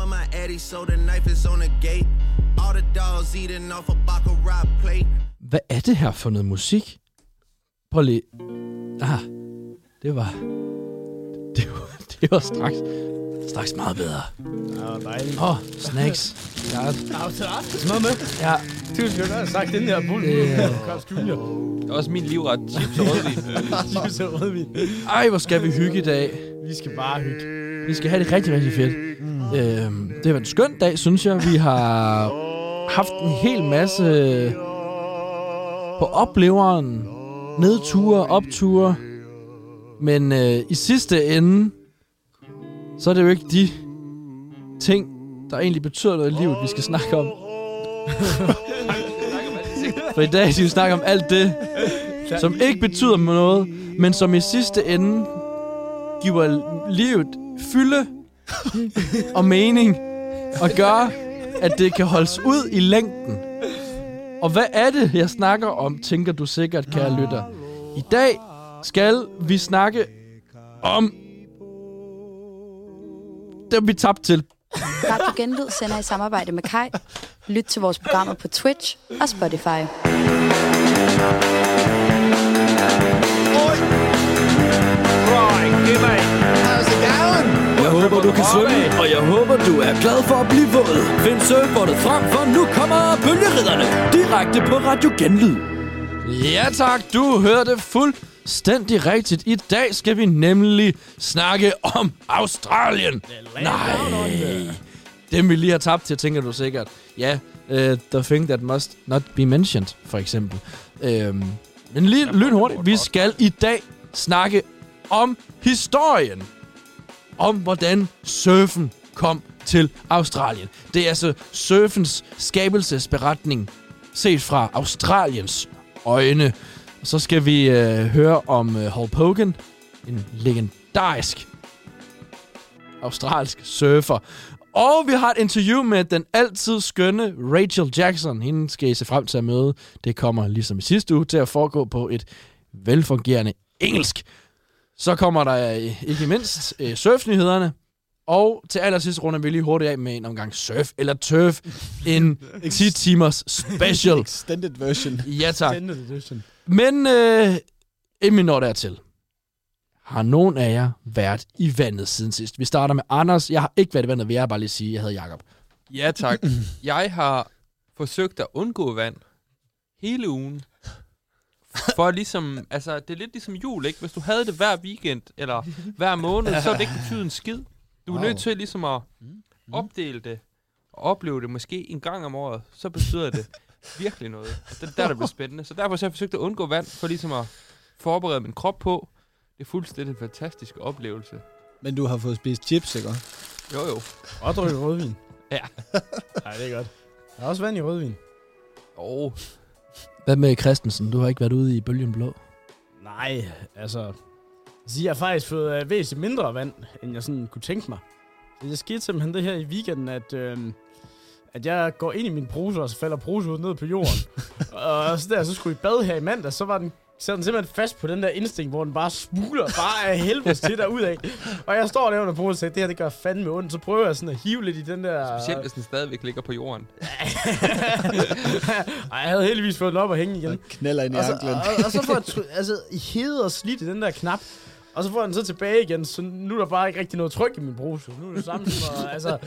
with my addy, so the knife is on the gate. All the dogs eating off a baccarat plate. Hvad er det her for noget musik? Prøv lige... Ah, det var... Det var, det var straks, straks meget bedre. Ja, dejligt. Åh, oh, snacks. Ja, Ja, så med. ja. Tusind tak. sagt den der bull. Det er- Carl Junior. Det er også min livret. Chips og rødvin. Chips og rødvin. Ej, hvor skal vi hygge i dag. Vi skal bare hygge. Vi skal have det rigtig, rigtig fedt. Mm. Øhm, det har været en skøn dag, synes jeg. Vi har haft en hel masse på opleveren. Nedture, opture. Men øh, i sidste ende, så er det jo ikke de ting, der egentlig betyder noget i livet, vi skal snakke om. For i dag skal vi snakke om alt det, som ikke betyder noget, men som i sidste ende giver livet fylde og mening og gøre, at det kan holdes ud i længden. Og hvad er det, jeg snakker om, tænker du sikkert, kære lytter. I dag skal vi snakke om dem, vi tabte til. Radio Genlyd sender i samarbejde med Kai. Lyt til vores programmer på Twitch og Spotify. Jeg håber, du kan svømme, og jeg håber, du er glad for at blive våd. Find surfbordet frem, for nu kommer bølgeridderne direkte på Radio Genlyd. Ja tak, du hørte fuldstændig rigtigt. I dag skal vi nemlig snakke om Australien. Nej, dem vi lige har tabt til, tænker du sikkert. Ja, uh, The Thing That Must Not Be Mentioned, for eksempel. Uh, men lige lynhurtigt, vi skal i dag snakke om historien. Om hvordan surfen kom til Australien. Det er altså surfens skabelsesberetning set fra Australiens øjne. Så skal vi øh, høre om øh, Hulk Hogan, en legendarisk australsk surfer. Og vi har et interview med den altid skønne Rachel Jackson. Hende skal I se frem til at møde. Det kommer ligesom i sidste uge til at foregå på et velfungerende engelsk. Så kommer der øh, ikke mindst øh, surfnyhederne. Og til allersidst runder vi lige hurtigt af med en omgang surf eller turf. En 10 timers special. Extended version. Ja tak. Extended edition. Men øh, inden vi når dertil, har nogen af jer været i vandet siden sidst? Vi starter med Anders. Jeg har ikke været i vandet, vil jeg bare lige sige. Jeg hedder Jakob. Ja, tak. Jeg har forsøgt at undgå vand hele ugen. For ligesom, altså, det er lidt ligesom jul, ikke? Hvis du havde det hver weekend, eller hver måned, så ville det ikke betyde en skid. Du er Wow. nødt til ligesom at opdele det, og opleve det måske en gang om året, så betyder det virkelig noget. Og det er der, der bliver spændende. Så derfor så har jeg forsøgt at undgå vand, for ligesom at forberede min krop på. Det er fuldstændig en fantastisk oplevelse. Men du har fået spist chips, ikke? Jo, jo. Og drikke rødvin. Ja. Nej, det er godt. Der er også vand i rødvin. Oh, Hvad med Christensen? Du har ikke været ude i bølgen blå. Nej, altså... jeg har faktisk fået uh, væsentligt mindre vand, end jeg sådan kunne tænke mig. Det skete simpelthen det her i weekenden, at, øh, at jeg går ind i min bruse, og så falder bruse ud ned på jorden. og så der, så skulle i bad her i mandag, så var den så er den simpelthen fast på den der instinkt, hvor den bare smuler bare af helvedes til derudad. Og jeg står der under brusen og siger, det her det gør fandme ondt. Så prøver jeg sådan at hive lidt i den der... specielt hvis den stadigvæk ligger på jorden. Ej, jeg havde heldigvis fået den op og hænge igen. Og knælder ind i Og så, anklen. og, og så får jeg altså, hede og slidt i den der knap. Og så får jeg den så tilbage igen, så nu er der bare ikke rigtig noget tryk i min bruse. Nu er det samme som, at, altså,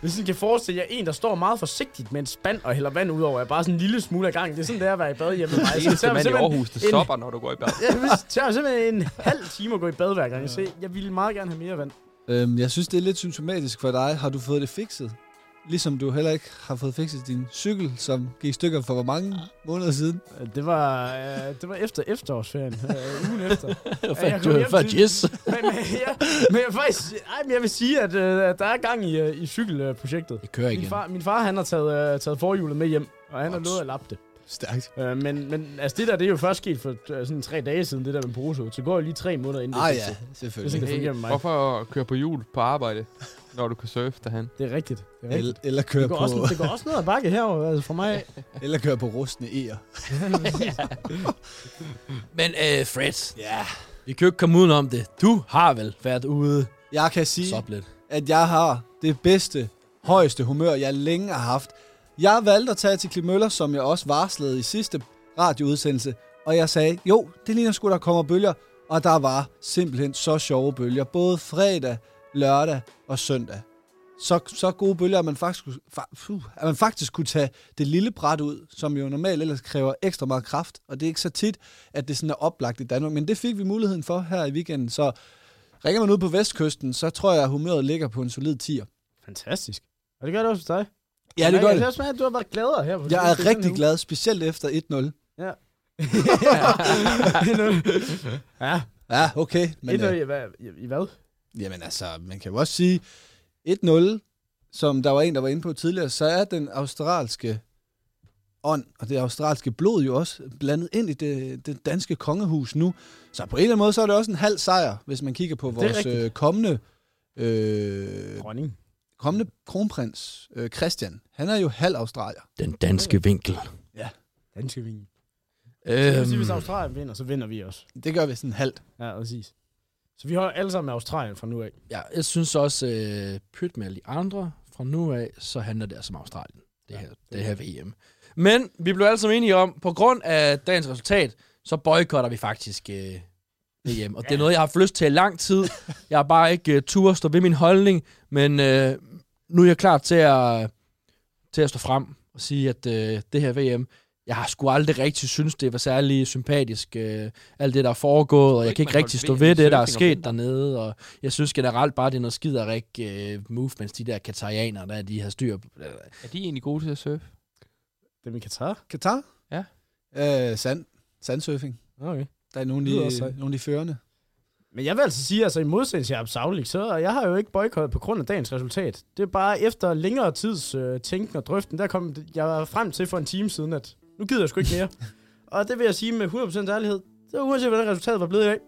hvis I kan forestille jer en, der står meget forsigtigt med en spand og hælder vand ud over, er bare sådan en lille smule af gang. Det er sådan, det er at være i bad hjemme med mig. Det mig mand i Aarhus, det en- stopper, når du går i bad. Ja, det tager simpelthen en halv time at gå i bad hver gang. Så jeg ville meget gerne have mere vand. Øhm, jeg synes, det er lidt symptomatisk for dig. Har du fået det fikset? Ligesom du heller ikke har fået fikset din cykel, som gik i stykker for hvor mange måneder siden. Det var, øh, det var efter efterårsferien. Øh, ugen efter. Det jeg hjem for til- yes. men, men, ja, men jeg, vil faktisk, ej, men jeg vil sige, at, øh, der er gang i, øh, i cykelprojektet. Det kører Min igen. far, min far han har taget, øh, taget forhjulet med hjem, og han har lovet at lappe det. Stærkt. Øh, men, men altså det der, det er jo først sket for øh, sådan tre dage siden, det der med Borussia. Så går jo lige tre måneder inden det er Ah ja, Det er selvfølgelig. sådan, det fungerer med mig. Hvorfor køre på hjul på arbejde, når du kan surfe derhen? Det er rigtigt. Det, er Eller, rigtigt. eller, køre det, går på, også, det går også ned ad bakke herovre, altså for mig. eller køre på rustne eger. Men øh, Fred, Ja. vi kan jo ikke komme udenom det. Du har vel været ude Jeg kan sige, lidt. at jeg har det bedste højeste humør, jeg længe har haft. Jeg valgte at tage til Klimøller, som jeg også varslede i sidste radioudsendelse, og jeg sagde, jo, det ligner sgu, der kommer bølger, og der var simpelthen så sjove bølger, både fredag, lørdag og søndag. Så, så gode bølger, at man, faktisk, puh, at man faktisk kunne tage det lille bræt ud, som jo normalt ellers kræver ekstra meget kraft, og det er ikke så tit, at det sådan er oplagt i Danmark, men det fik vi muligheden for her i weekenden, så ringer man ud på vestkysten, så tror jeg, at humøret ligger på en solid 10'er. Fantastisk. Og det gør det også hos dig. Ja, det gør Jeg det. også mærke, at du har været gladere her. På Jeg er rigtig glad, specielt efter 1-0. ja. Ja, okay. Men, Men, øh, i, hvad, i, I hvad? Jamen altså, man kan jo også sige 1-0, som der var en, der var inde på tidligere, så er den australske ånd og det australske blod jo også blandet ind i det, det danske kongehus nu. Så på en eller anden måde, så er det også en halv sejr, hvis man kigger på vores rigtigt. øh, kommende, øh, Dronning. kommende kronprins, øh, Christian. Han er jo halv australier. Den danske vinkel. Danske vin. Så det vil sige, hvis Øhm, Australien vinder, så vinder vi også. Det gør vi sådan halvt. Ja, præcis. Så vi holder alle sammen med Australien fra nu af. ja, jeg synes også, øh, pyt med alle de andre. Fra nu af, så handler det altså om Australien. Det her, det her VM. Men vi blev alle sammen enige om, på grund af dagens resultat, så boykotter vi faktisk øh, VM. Og det er noget, jeg har haft lyst til i lang tid. Jeg har bare ikke øh, tur stå ved min holdning, men øh, nu er jeg klar til at, til at stå frem og sige, at øh, det her VM, jeg har sgu aldrig rigtig synes, det var særlig sympatisk, øh, alt det, der er foregået, og jeg kan ikke rigtig stå ved i det, der er sket dernede, og jeg synes generelt bare, det er noget skiderik øh, movements, de der katarianere, der de har styr på. Er de egentlig gode til at surfe? Det vi kan tage. Katar? Ja. Øh, sand, sandsurfing. Okay. Der er nogle af de, nogle af de førende. Men jeg vil altså sige, altså i modsætning til Absavlik, så jeg har jo ikke boykottet på grund af dagens resultat. Det er bare efter længere tids øh, tænken og drøften, der kom jeg var frem til for en time siden, at nu gider jeg sgu ikke mere. og det vil jeg sige med 100% ærlighed. Det var uanset, hvordan resultatet var blevet i dag.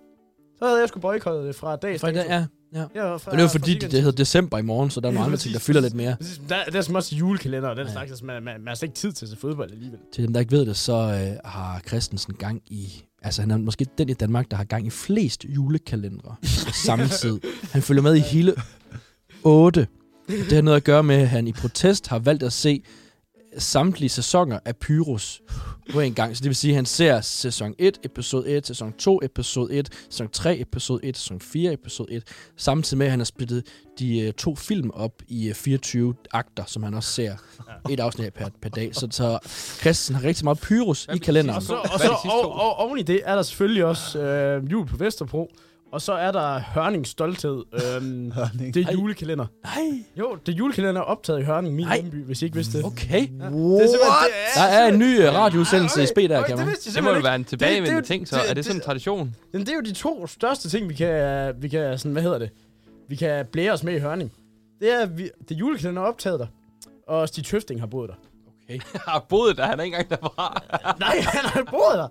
Så havde jeg sgu boykottet det fra dags det, dato. ja, ja. Ja, fra, Og det er jo fra fordi, det, det hedder december i morgen, så der er nogle andre ting, der fylder lidt mere. Der, der er som også julekalender og den Ja. slags, altså, man, man, man har slet ikke tid til at se fodbold alligevel. Til dem, der ikke ved det, så øh, har Christensen gang i... Altså, han er måske den i Danmark, der har gang i flest julekalendere tid. Han følger med i hele 8. Det har noget at gøre med, at han i protest har valgt at se samtlige sæsoner af Pyrus på en gang. Så det vil sige, at han ser sæson 1, episode 1, sæson 2, episode 1, sæson 3, episode 1, sæson 4, episode 1. Samtidig med, at han har splittet de øh, to film op i øh, 24 akter, som han også ser et afsnit af per, per dag. Så, så Christensen har rigtig meget Pyrus i kalenderen. Og så, og, så og, og, oven i det er der selvfølgelig også øh, jul på Vesterbro. Og så er der Hørnings Stolthed. Øhm, Hørning. det er Ej. julekalender. Nej, Jo, det er julekalender optaget i Hørning, min Ej. hjemby, hvis I ikke vidste det. okay. Ja. Det er det Der er en ny øh, radioudsendelse i spil der, kan det man. jeg Det må jo være en tilbagevendende det er ting, så det- er det sådan en det- tradition? Men det er jo de to største ting, vi kan, vi kan sådan, hvad hedder det? Vi kan blære os med i Hørning. Det er, vi, det er julekalender optaget der. Og Stig Tøfting har boet der. Okay. Jeg har boet der, han er ikke engang derfra. Nej, han har boet der.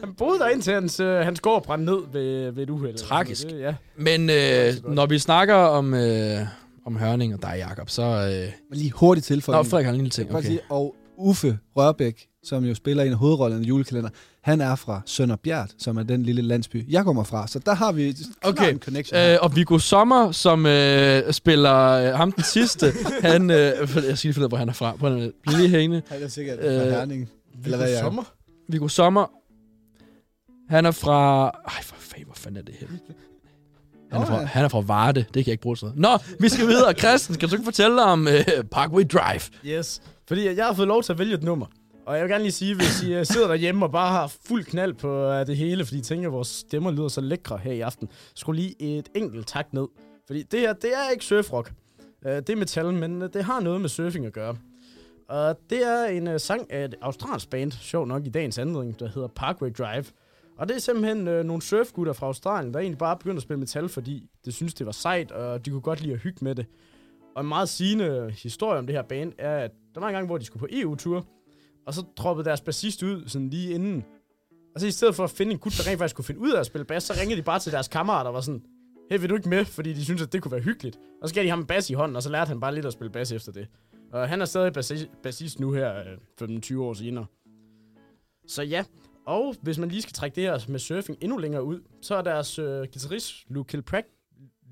Han boede der indtil hans, øh, hans gård brændte ned ved, ved et uheld. Tragisk. Det, ja. Men øh, når vi snakker om, øh, om Hørning og dig, Jacob, så... Øh, Men lige hurtigt Nå, tilføjning. Frederik har en lille ting. Okay. sige, og Uffe Rørbæk, som jo spiller en af hovedrollerne i julekalender, han er fra Sønderbjert, som er den lille landsby, jeg kommer fra. Så der har vi Okay, en connection. Øh, og Viggo Sommer, som øh, spiller øh, ham den sidste, han... Øh, jeg skal lige finde ud af, hvor han er fra. Blive lige hængende. han er sikkert øh, fra Herning. Er. Sommer? Viggo Sommer, han er fra... Ej, for fanden, hvor fanden er det her? Han er, fra, han er fra Varde. Det kan jeg ikke bruge til noget. Nå, vi skal videre. Christen, skal du ikke fortælle om øh, Parkway Drive? Yes. Fordi jeg har fået lov til at vælge et nummer. Og jeg vil gerne lige sige, hvis I øh, sidder derhjemme og bare har fuld knald på øh, det hele, fordi I tænker, at vores stemmer lyder så lækre her i aften, skru lige et enkelt tak ned. Fordi det her, det er ikke surfrock. Øh, Det er metal, men det har noget med surfing at gøre. Og det er en sang af et australsk band, sjov nok i dagens anledning, der hedder Parkway Drive. Og det er simpelthen øh, nogle surfgutter fra Australien, der egentlig bare begyndte at spille metal, fordi de synes det var sejt, og de kunne godt lide at hygge med det. Og en meget sigende historie om det her band er, at der var en gang, hvor de skulle på EU-tur, og så droppede deres bassist ud sådan lige inden. Og så i stedet for at finde en gut, der rent faktisk kunne finde ud af at spille bas, så ringede de bare til deres kammerater og var sådan, hey, vil du ikke med? Fordi de synes at det kunne være hyggeligt. Og så gav de ham en bas i hånden, og så lærte han bare lidt at spille bas efter det. Og han er stadig bassist nu her, øh, 15-20 år senere. Så ja, og hvis man lige skal trække det her med surfing endnu længere ud, så er deres øh, guitarist Luke Kilpatrick,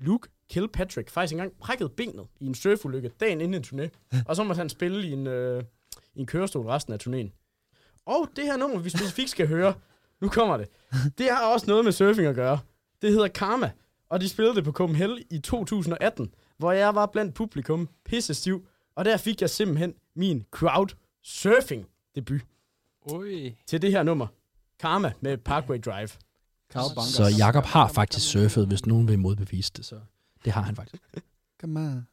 Luke Kilpatrick faktisk engang brækket benet i en surfulykke dagen inden en turné. og så måtte han spille i en, øh, i en kørestol resten af turnéen. Og det her nummer, vi specifikt skal høre, nu kommer det. Det har også noget med surfing at gøre. Det hedder Karma, og de spillede det på Copenhagen i 2018, hvor jeg var blandt publikum pisse stiv, og der fik jeg simpelthen min crowd surfing debut Ui. til det her nummer. Karma med Parkway Drive. Så Jakob har faktisk surfet, hvis nogen vil modbevise det. Så det har han faktisk. Come on.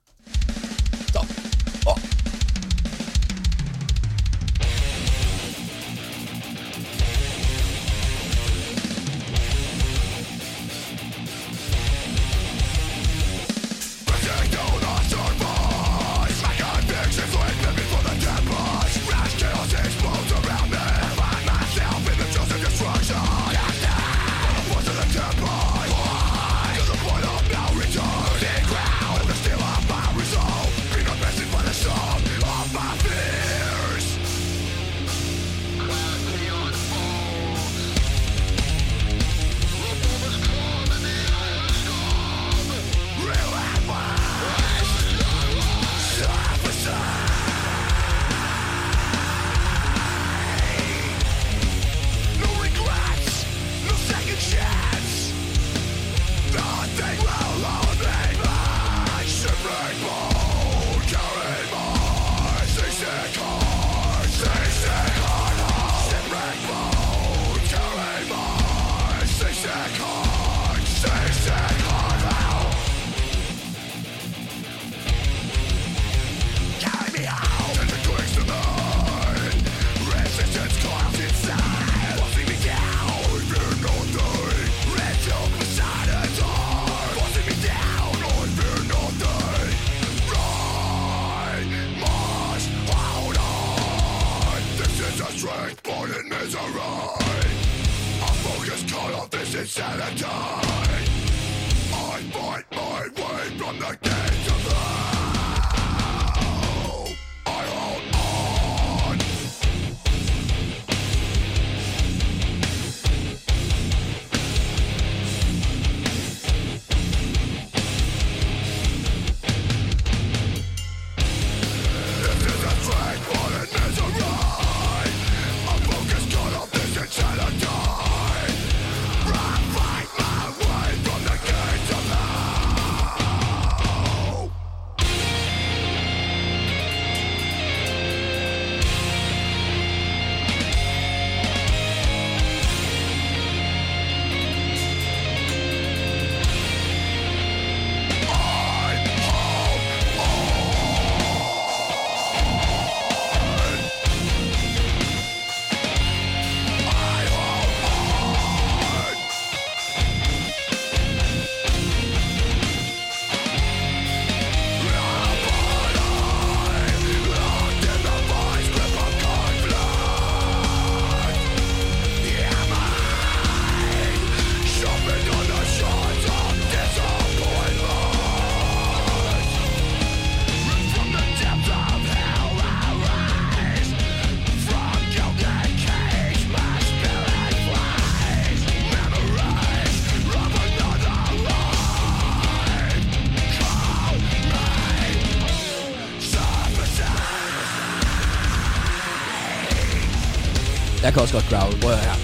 Kan også godt growl. Prøv at her.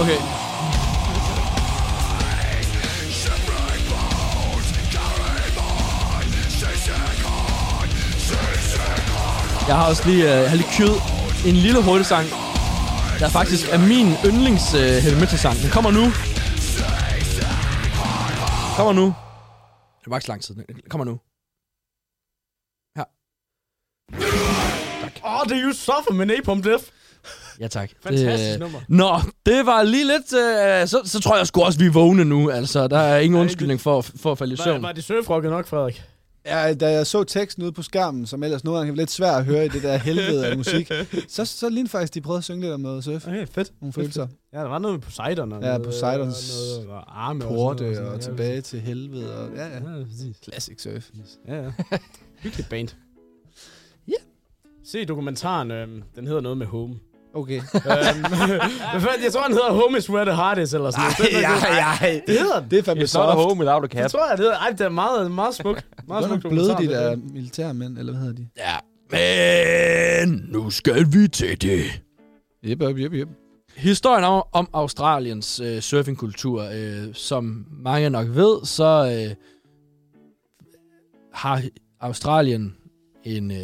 Okay. Jeg har også lige, øh, jeg har lige kød en lille hurtig sang, der faktisk er min yndlings uh, heavy metal sang. Den kommer nu. Kommer nu. Det var ikke så lang tid. Den kommer nu. Oh, det er jo Suffer med Napalm Death. Ja, tak. Fantastisk det, nummer. Nå, det var lige lidt... Øh, så, så tror jeg sgu også, vi er vågne nu. Altså, der er ingen undskyldning for, for at falde i Var, søvn. var det surfrocket nok, Frederik? Ja, da jeg så teksten ude på skærmen, som ellers nogle gange er lidt svært at høre i det der helvede af musik, så, så lignede faktisk, de prøvede at synge lidt om noget surf. Okay, fedt. Nogle følelser. Ja, der var noget med Poseidon. Og Ja, noget, Poseidons og noget, og arme Porte og, sådan og, noget, og sådan noget. tilbage til helvede. Og, ja, ja. Ja, ja. Classic surf. Ja, ja. Hyggeligt band. Se dokumentaren, øh, den hedder noget med Home. Okay. øhm, jeg tror, han hedder Home is where the heart is, eller sådan noget. ja, ja. Det hedder den. Det er fandme It's not soft. home without a Det cat. tror jeg, det hedder. Ej, det er meget, meget smuk. Meget smuk bløde, de der det militærmænd, eller hvad hedder de? Ja, men nu skal vi til det. Jep, jep, jep, jep. Historien om, om Australiens øh, surfingkultur, øh, som mange nok ved, så øh, har Australien en, øh,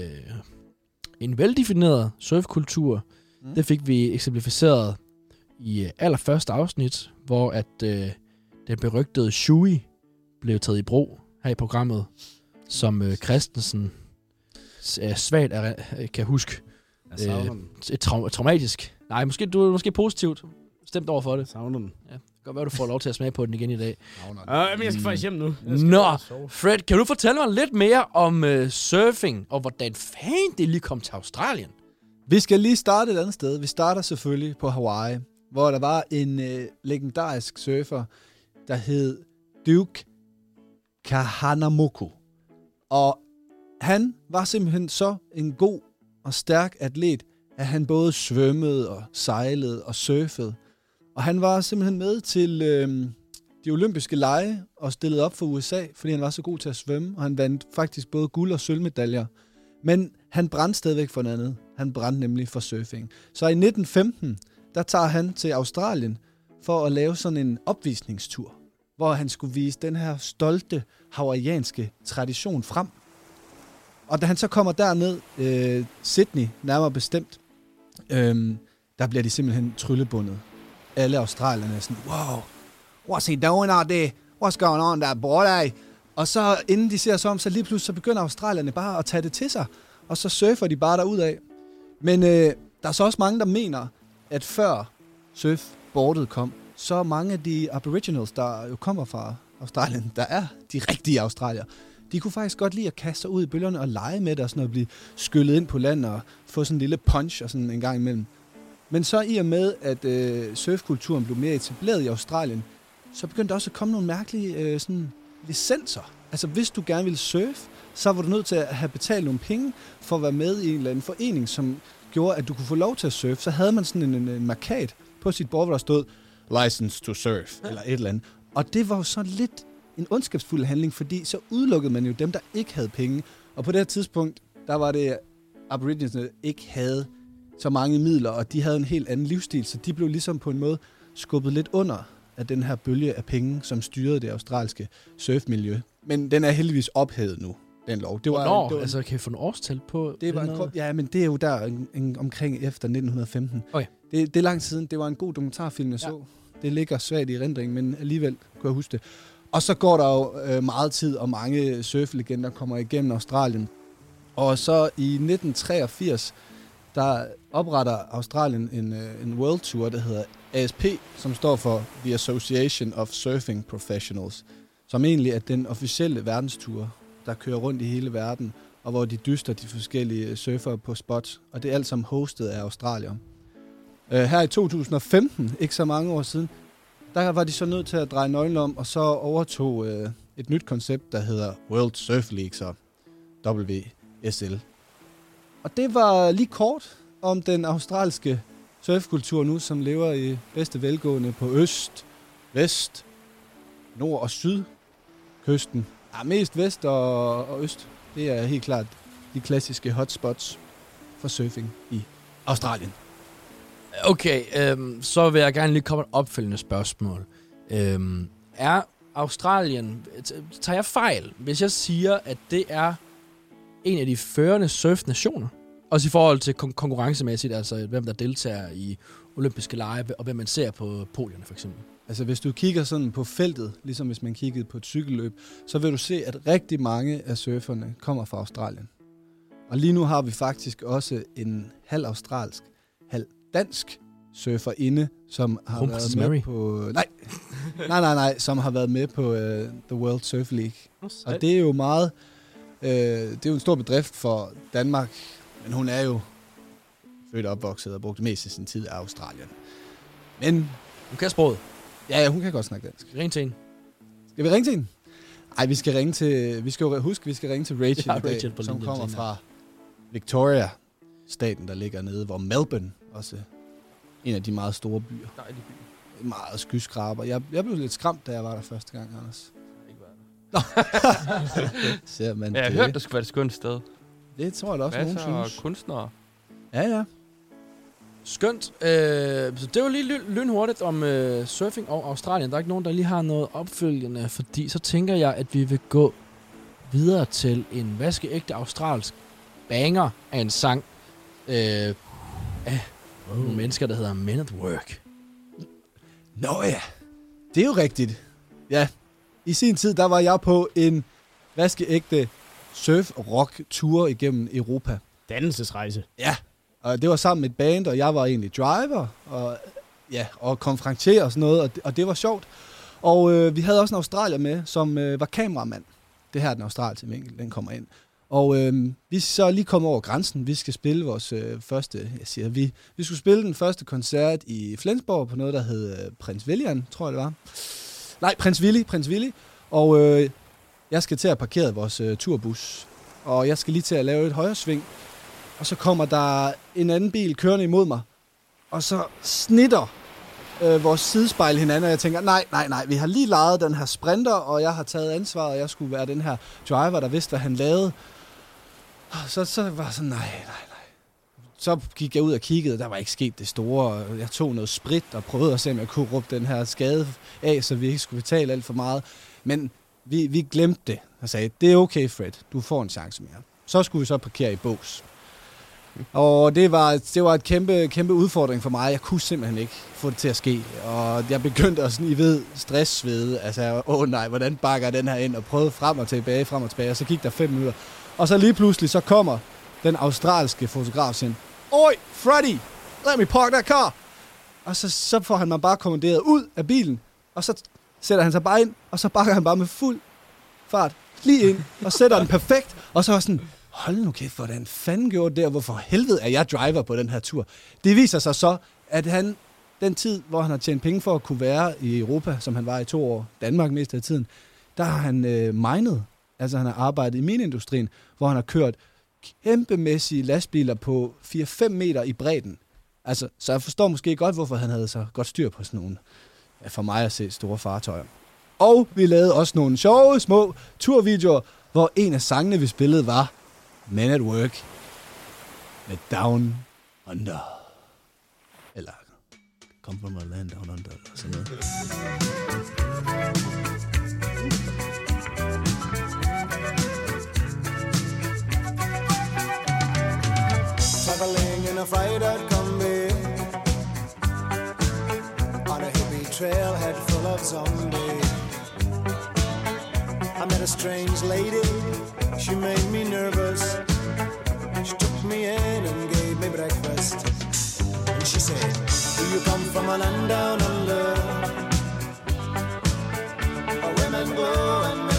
en veldefineret surfkultur. Mm. Det fik vi eksemplificeret i øh, allerførste afsnit, hvor at øh, den berygtede Shui blev taget i brug her i programmet, som øh, Christensen øh, svagt er, øh, kan huske. Jeg den. Et trau- traumatisk. Nej, måske, du er måske positivt stemt over for det. Jeg savner den. Ja, godt være, du får lov til at smage på den igen i dag. Øh, men jeg skal faktisk hjem nu. Nå. Fred, kan du fortælle mig lidt mere om øh, surfing, og hvordan fanden det lige kom til Australien? Vi skal lige starte et andet sted. Vi starter selvfølgelig på Hawaii, hvor der var en øh, legendarisk surfer, der hed Duke Kahanamoku. Og han var simpelthen så en god og stærk atlet, at han både svømmede og sejlede og surfede. Og han var simpelthen med til øh, de olympiske lege og stillede op for USA, fordi han var så god til at svømme, og han vandt faktisk både guld- og sølvmedaljer. Men han brændte stadigvæk for noget andet. Han brændte nemlig for surfing. Så i 1915, der tager han til Australien for at lave sådan en opvisningstur, hvor han skulle vise den her stolte hawaiianske tradition frem. Og da han så kommer derned, øh, Sydney nærmere bestemt, øh, der bliver de simpelthen tryllebundet. Alle australierne er sådan, wow, what's he doing out there? What's going on there, boy? Og så inden de ser sig om, så lige pludselig så begynder australierne bare at tage det til sig, og så surfer de bare derudad. Men øh, der er så også mange, der mener, at før surfboardet kom, så mange af de aboriginals, der jo kommer fra Australien, der er de rigtige australier, de kunne faktisk godt lide at kaste sig ud i bølgerne og lege med det, og sådan noget, blive skyllet ind på land og få sådan en lille punch og sådan en gang imellem. Men så i og med, at øh, surfkulturen blev mere etableret i Australien, så begyndte der også at komme nogle mærkelige øh, sådan, licenser. Altså hvis du gerne ville surfe, så var du nødt til at have betalt nogle penge for at være med i en eller anden forening, som gjorde, at du kunne få lov til at surfe. Så havde man sådan en, en, en markat på sit bord, hvor der stod license to surf, eller et eller andet. Og det var jo så lidt en ondskabsfuld handling, fordi så udelukkede man jo dem, der ikke havde penge. Og på det her tidspunkt, der var det, aboriginerne ikke havde så mange midler, og de havde en helt anden livsstil, så de blev ligesom på en måde skubbet lidt under af den her bølge af penge, som styrede det australske surfmiljø. Men den er heldigvis ophævet nu, den lov. Det var, Hvornår? det var, altså, kan vi få en årstal på? det var en noget? ja, men det er jo der en, en, omkring efter 1915. Okay. Det, det er lang tid siden. Det var en god dokumentarfilm, jeg Ja. så. Det ligger svagt i rendring, men alligevel kunne jeg huske det. Og så går der jo øh, meget tid, og mange surflegender kommer igennem Australien. Og så i 1983, der opretter Australien en, øh, en world tour, der hedder ASP, som står for The Association of Surfing Professionals, som egentlig er den officielle verdenstur, der kører rundt i hele verden, og hvor de dyster de forskellige øh, surfere på spots. Og det er alt sammen hostet af Australier. Øh, her i 2015, ikke så mange år siden, der var de så nødt til at dreje nøglen om, og så overtog øh, et nyt koncept, der hedder World Surf League, så WSL. Og det var lige kort om den australske surfkultur nu, som lever i bedste velgående på øst, vest, nord og syd kysten. Ja, mest vest og, og øst. Det er helt klart de klassiske hotspots for surfing i Australien. Okay, øhm, så vil jeg gerne lige komme med et opfølgende spørgsmål. Øhm, er Australien... Tager jeg fejl, hvis jeg siger, at det er en af de førende surfnationer? Også i forhold til kon- konkurrencemæssigt, altså hvem der deltager i olympiske lege, og hvem man ser på podierne for eksempel. Altså hvis du kigger sådan på feltet, ligesom hvis man kiggede på et cykelløb, så vil du se, at rigtig mange af surferne kommer fra Australien. Og lige nu har vi faktisk også en halv australsk, halv dansk surfer inde, som har Kronprinsesse været med Mary. på... Nej, nej, nej, nej, som har været med på uh, The World Surf League. Og det er jo meget... Øh, det er jo en stor bedrift for Danmark, men hun er jo født og opvokset og brugt mest af sin tid af Australien. Men Du kan sproget. ja, ja, hun kan godt snakke dansk. Ring til en. Skal vi ringe til hende? Nej, vi skal ringe til... Vi skal jo huske, vi skal ringe til Rachel, Ja, dag, Rachel på som kommer fra Victoria, staten, der ligger nede, hvor Melbourne også en af de meget store byer. Dejlig by. Meget skyskraber. Jeg, jeg blev lidt skræmt, da jeg var der første gang, Anders. Ser man Ja, jeg det? har hørt, det skulle være et skønt sted. Det tror jeg da også, nogen Masser af synes. kunstnere. Ja, ja. Skønt. Øh, så det var lige ly- lynhurtigt om øh, surfing og Australien. Der er ikke nogen, der lige har noget opfølgende, fordi så tænker jeg, at vi vil gå videre til en vaskeægte australsk banger af en sang øh, af nogle mennesker, der hedder Men at Work. Nå ja, det er jo rigtigt. Ja, i sin tid, der var jeg på en vaskeægte surf-rock-tur igennem Europa. Dannelsesrejse. Ja, og det var sammen med et band, og jeg var egentlig driver, og, ja, og konferencier og sådan noget, og det, og det var sjovt. Og øh, vi havde også en australier med, som øh, var kameramand. Det her er den australske vinkel, den kommer ind. Og øh, vi så lige kommet over grænsen. Vi skal spille vores øh, første, jeg siger vi, vi skulle spille den første koncert i Flensborg på noget, der hed øh, Prins William, tror jeg det var. Nej, Prins Willy, Prins Willy. Og øh, jeg skal til at parkere vores øh, turbus, og jeg skal lige til at lave et højre sving. Og så kommer der en anden bil kørende imod mig, og så snitter øh, vores sidespejl hinanden, og jeg tænker, nej, nej, nej, vi har lige lejet den her sprinter, og jeg har taget ansvar, og jeg skulle være den her driver, der vidste, hvad han lavede. Og Så, så var jeg sådan, nej, nej. Så gik jeg ud og kiggede, der var ikke sket det store. Jeg tog noget sprit og prøvede at se, om jeg kunne råbe den her skade af, så vi ikke skulle betale alt for meget. Men vi, vi glemte det. Jeg sagde, det er okay, Fred, du får en chance mere. Så skulle vi så parkere i bås. Og det var, det var et kæmpe, kæmpe udfordring for mig. Jeg kunne simpelthen ikke få det til at ske. Og jeg begyndte at sådan, I ved, stresssvede. Altså, åh nej, hvordan bakker jeg den her ind? Og prøvede frem og tilbage, frem og tilbage. Og så gik der fem minutter. Og så lige pludselig, så kommer den australske fotograf sin. Oj, Freddy, let me park that car. Og så, så får han mig bare kommanderet ud af bilen. Og så sætter han sig bare ind, og så bakker han bare med fuld fart lige ind, og sætter den perfekt. Og så var sådan, hold nu kæft, hvordan fanden gjorde det, og hvorfor helvede er jeg driver på den her tur? Det viser sig så, at han, den tid, hvor han har tjent penge for at kunne være i Europa, som han var i to år, Danmark mest af tiden, der har han øh, minet. Altså han har arbejdet i minindustrien, hvor han har kørt kæmpemæssige lastbiler på 4-5 meter i bredden. Altså, så jeg forstår måske godt, hvorfor han havde så godt styr på sådan nogle, for mig at se, store fartøjer. Og vi lavede også nogle sjove, små turvideoer, hvor en af sangene, vi spillede, var Men at Work med Down Under. Eller Come from a land down under, eller sådan noget. A freighter combi On a hippie trailhead full of zombies. I met a strange lady, she made me nervous. She took me in and gave me breakfast. And she said, do you come from a land down under? Where women go and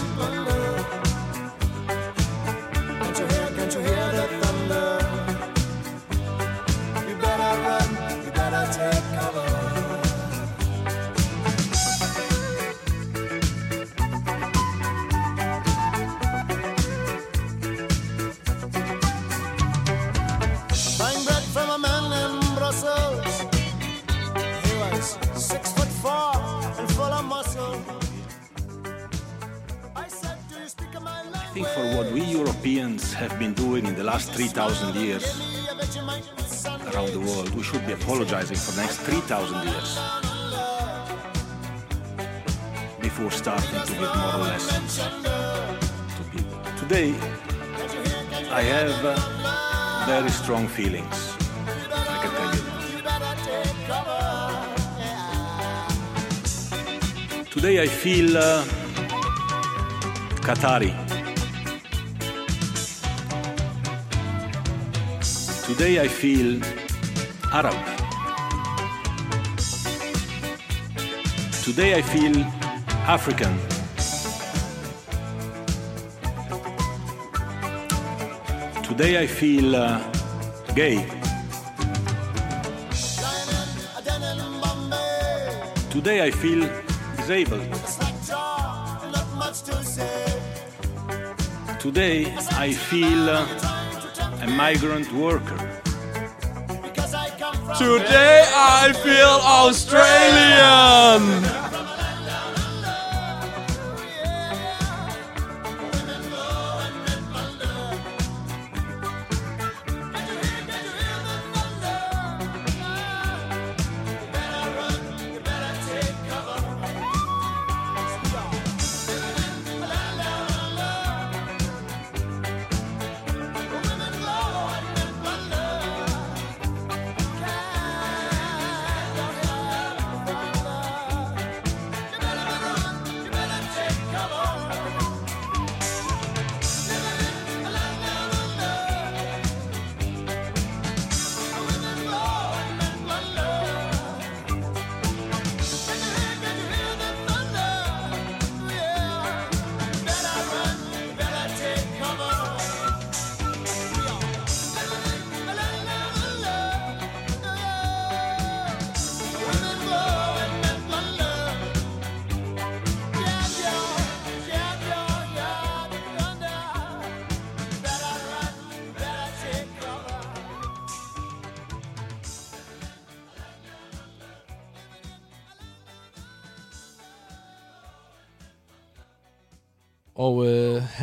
Europeans have been doing in the last 3,000 years around the world, we should be apologizing for the next 3,000 years before starting to give moral lessons to people. Today, I have uh, very strong feelings. I can tell you. Today, I feel uh, Qatari. Today I feel Arab. Today I feel African. Today I feel uh, gay. Today I feel disabled. Today I feel uh, a migrant worker. Today I feel Australian.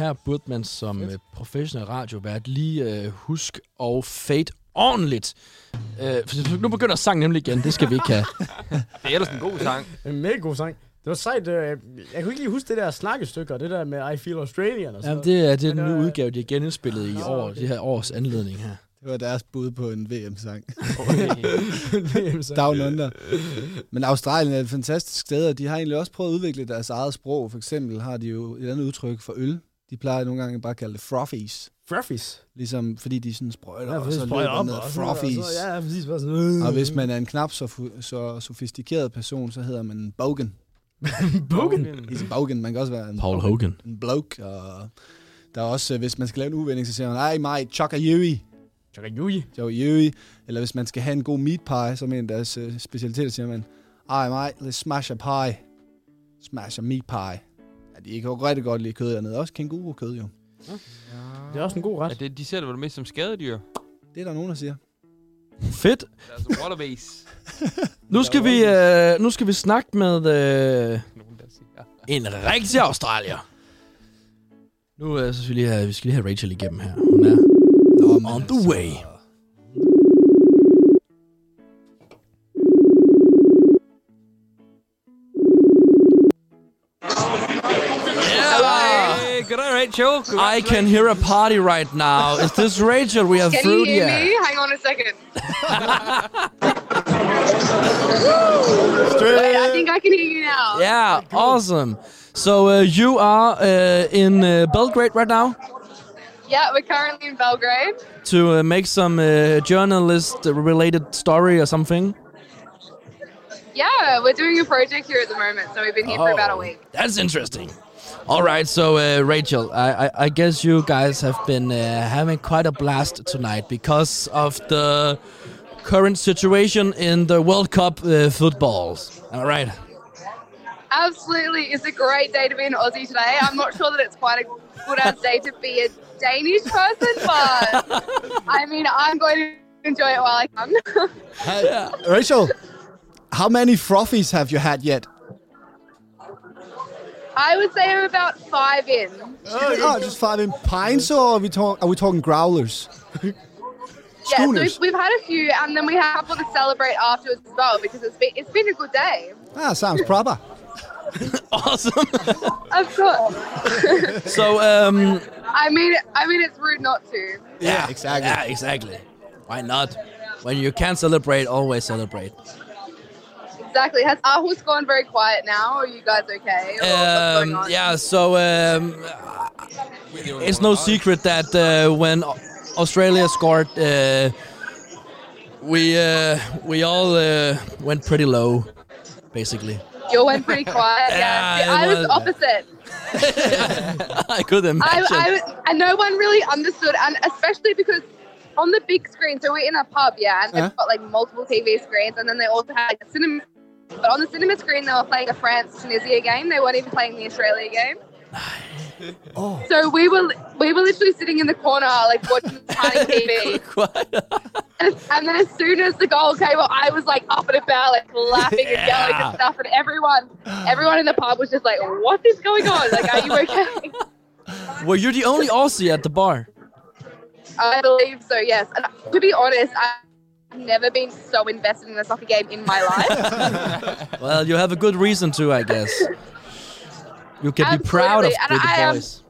Her burde man som øh, professionel radiovært lige øh, huske at fade ordentligt. Øh, for nu begynder sangen nemlig igen, det skal vi ikke have. Det er ellers en god sang. En mega god sang. Det var sejt. Øh, jeg kunne ikke lige huske det der snakkestykke, og det der med I Feel Australian og sådan Jamen, det er, det er den nye øh, udgave, de har genindspillet i år, det her års anledning her. Det var deres bud på en VM-sang. noget. Down Under. Men Australien er et fantastisk sted, og de har egentlig også prøvet at udvikle deres eget sprog. For eksempel har de jo et andet udtryk for øl. De plejer nogle gange bare at kalde det frothies. Fruffies. Ligesom fordi de sådan sprøjter, Ja, og så løber op ned og sådan noget, frothies. og så- Ja, præcis. Bare sådan, øh. Og hvis man er en knap så, så sofistikeret person, så hedder man en bogan. Bogan? He's a bogan. Man kan også være en, Paul Hogan. en bloke. Og der er også, øh, hvis man skal lave en uvending, så siger man, ej mate, chok a yui. Chakayui. Jo, yui. Eller hvis man skal have en god meat pie, som er en af deres øh, specialiteter, siger man, ej mate, let's smash a pie. Smash a meat pie. Ja, de kan jo rigtig godt lide kød dernede. Også kænguru-kød jo. Det er også en god Ja, ret. det, de ser det vel mest som skadedyr. Det er der nogen, der siger. Fedt. Det er altså waterways. Nu skal vi, øh, nu skal vi snakke med øh, en rigtig australier. Nu øh, så skal vi, lige have, vi skal lige have Rachel igennem her. Hun er Nå, on the way. Hey, goddag, Rachel. I can hear a party right now. Is this Rachel? We have Can fruit you hear here. me? Hang on a second. Straight. I think I can hear you now. Yeah, awesome. So uh, you are uh, in uh, Belgrade right now Yeah, we're currently in Belgrade. to uh, make some uh, journalist-related story or something. Yeah, we're doing a project here at the moment, so we've been here for about a Oh, week. That's interesting. All right, so uh, Rachel, I, I, I guess you guys have been uh, having quite a blast tonight because of the current situation in the World Cup uh, footballs. All right. Absolutely, it's a great day to be an Aussie today. I'm not sure that it's quite a good enough day to be a Danish person, but I mean, I'm going to enjoy it while I can. Hey, Rachel, how many frothies have you had yet? I would say I'm about five in. Oh, just five in pints, or are we, talk, are we talking growlers? Yeah, so we've, we've had a few, and then we have a couple to celebrate afterwards as well because it's been it's been a good day. Ah, sounds proper. Awesome. Of course. so, um, I mean, I mean, it's rude not to. Yeah, exactly. yeah, exactly. Why not? When you can celebrate, always celebrate. Exactly. Has Aarhus gone very quiet now? Are you guys okay? Or what's going Um, yeah, so um, it's no secret that uh, when Australia scored, uh, we uh, we all uh, went pretty low, basically. You went pretty quiet. Yeah, Yeah. See, I was was- opposite. I could I, imagine. I was, and no one really understood, and especially because on the big screen, so we're in a pub, yeah, and they've Uh-huh. got like multiple TV screens, and then they also had like, a cinema. But on the cinema screen, they were playing a France Tunisia game. They weren't even playing the Australia game. Oh. So we were we were literally sitting in the corner, like watching tiny TV. And, and then as soon as the goal came up, I was like up and about, like laughing and yelling and stuff. And everyone, everyone in the pub was just like, "What is going on? Like, are you okay?" well, you're the only Aussie at the bar? I believe so. Yes. And to be honest, I've never been so invested in a soccer game in my life. Well, you have a good reason to, I guess. You can be proud of and with the I am- boys.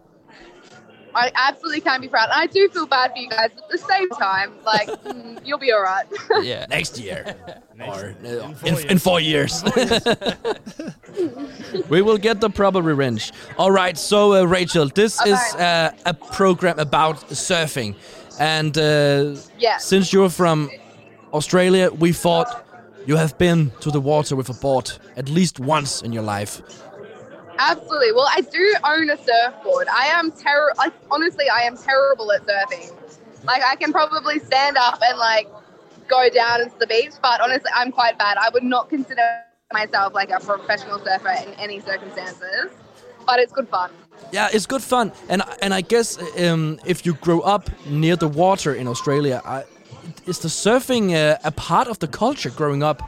I absolutely can be proud. I do feel bad for you guys. But at the same time, like mm, you'll be all right. yeah, next year. or uh, in, in four years. we will get the proper revenge. All right, so uh, Rachel, this is uh, a program about surfing, and uh, Yeah. since you're from Australia, we thought you have been to the water with a board at least once in your life. Absolutely. Well, I do own a surfboard. I am terrible. Like honestly, I am terrible at surfing. Like I can probably stand up and like go down into the beach, but honestly, I'm quite bad. I would not consider myself like a professional surfer in any circumstances, but it's good fun. Yeah, it's good fun, and and I guess um, if you grow up near the water in Australia, I, is the surfing uh, a part of the culture growing up?